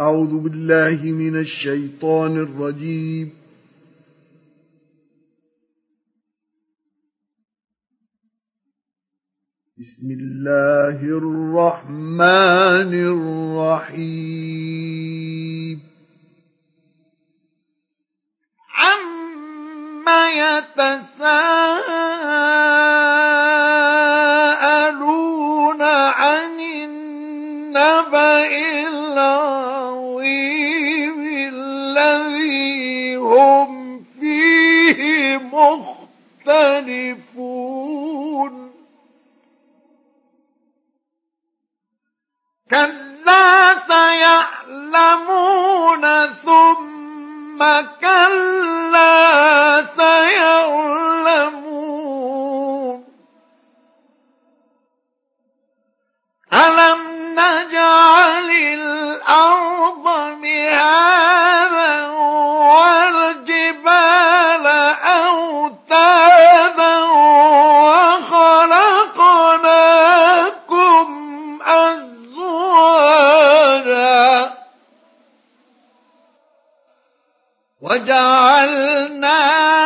أعوذ بالله من الشيطان الرجيم. بسم الله الرحمن الرحيم. عما يتساءلون وجعلنا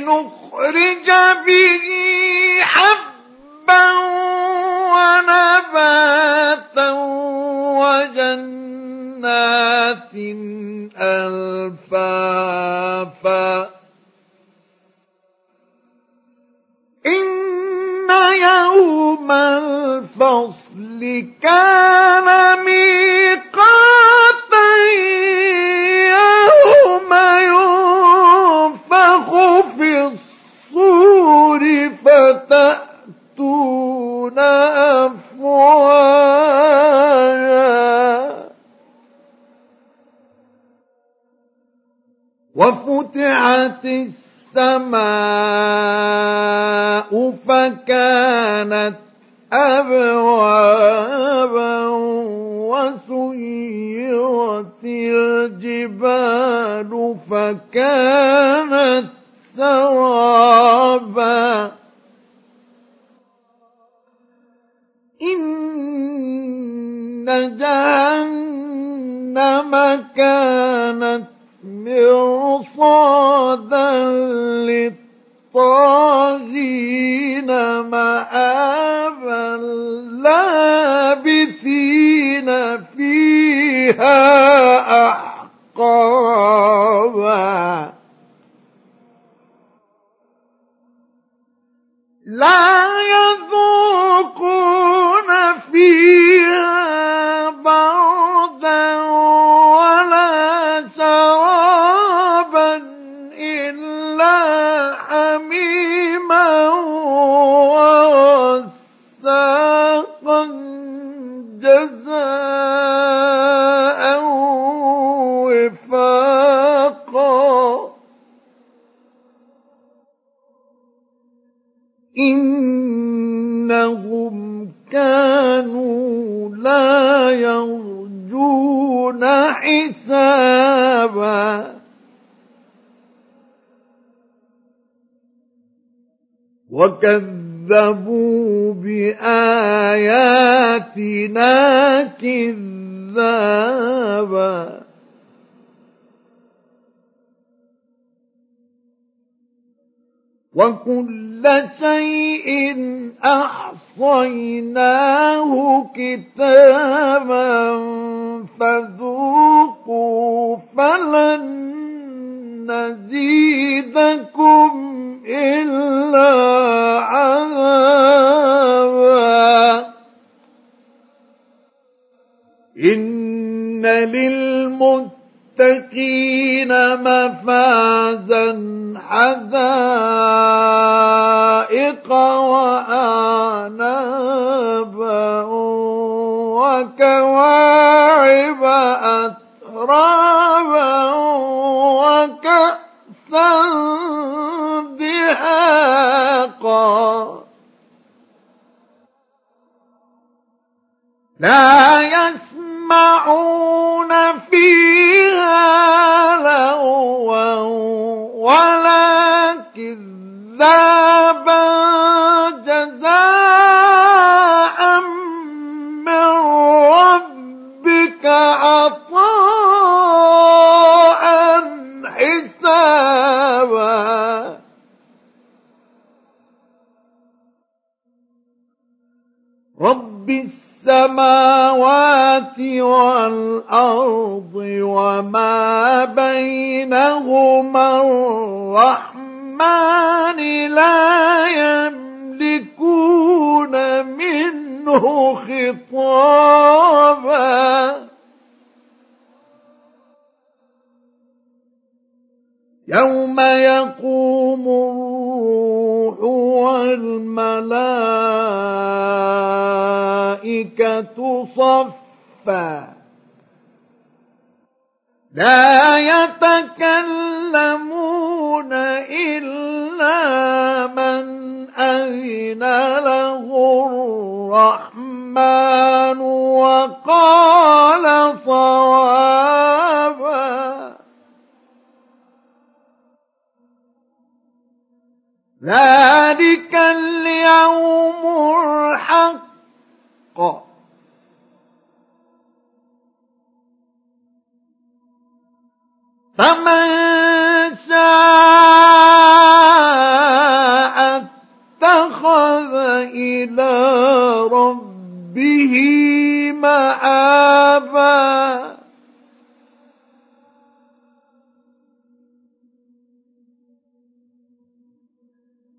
لنخرج به حبا ونباتا وجنات ألفافا. إن يوم الفصل كان أفواجا. وفتحت السماء فكانت أبوابا وسيرت الجبال فكانت سرابا. إن جهنم كانت مرصادا للطاغين مآبا لابثين فيها. وفاقا إنهم كانوا لا يرجون حسابا. وكذبوا بآياتنا كذابا. وكل شيء احصيناه كتابا فذوقوا فلن نزيدكم الا عذابا ان للمتقين مفازا حدائق وأعنابا وكواعب أترابا وكأسا دهاقا. لا يسمعون كذابا جزاء من ربك عطاء حسابا. رب السماوات والأرض وما بينهما الرحمن. لا يملكون منه خطابا. يوم يقوم الروح والملائكة صفا. لا يتكلمون أذن له الرحمن وقال صوابا ذلك اليوم الحق فمن إلى ربه مآبا.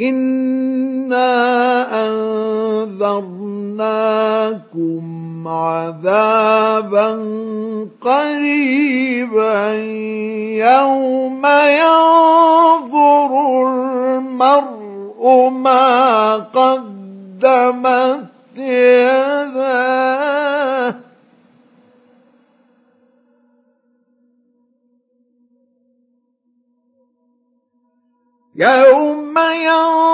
إنا أنذرناكم عذابا قريبا. يوم ينظر المرء ما قدمت يداه يوم ينظر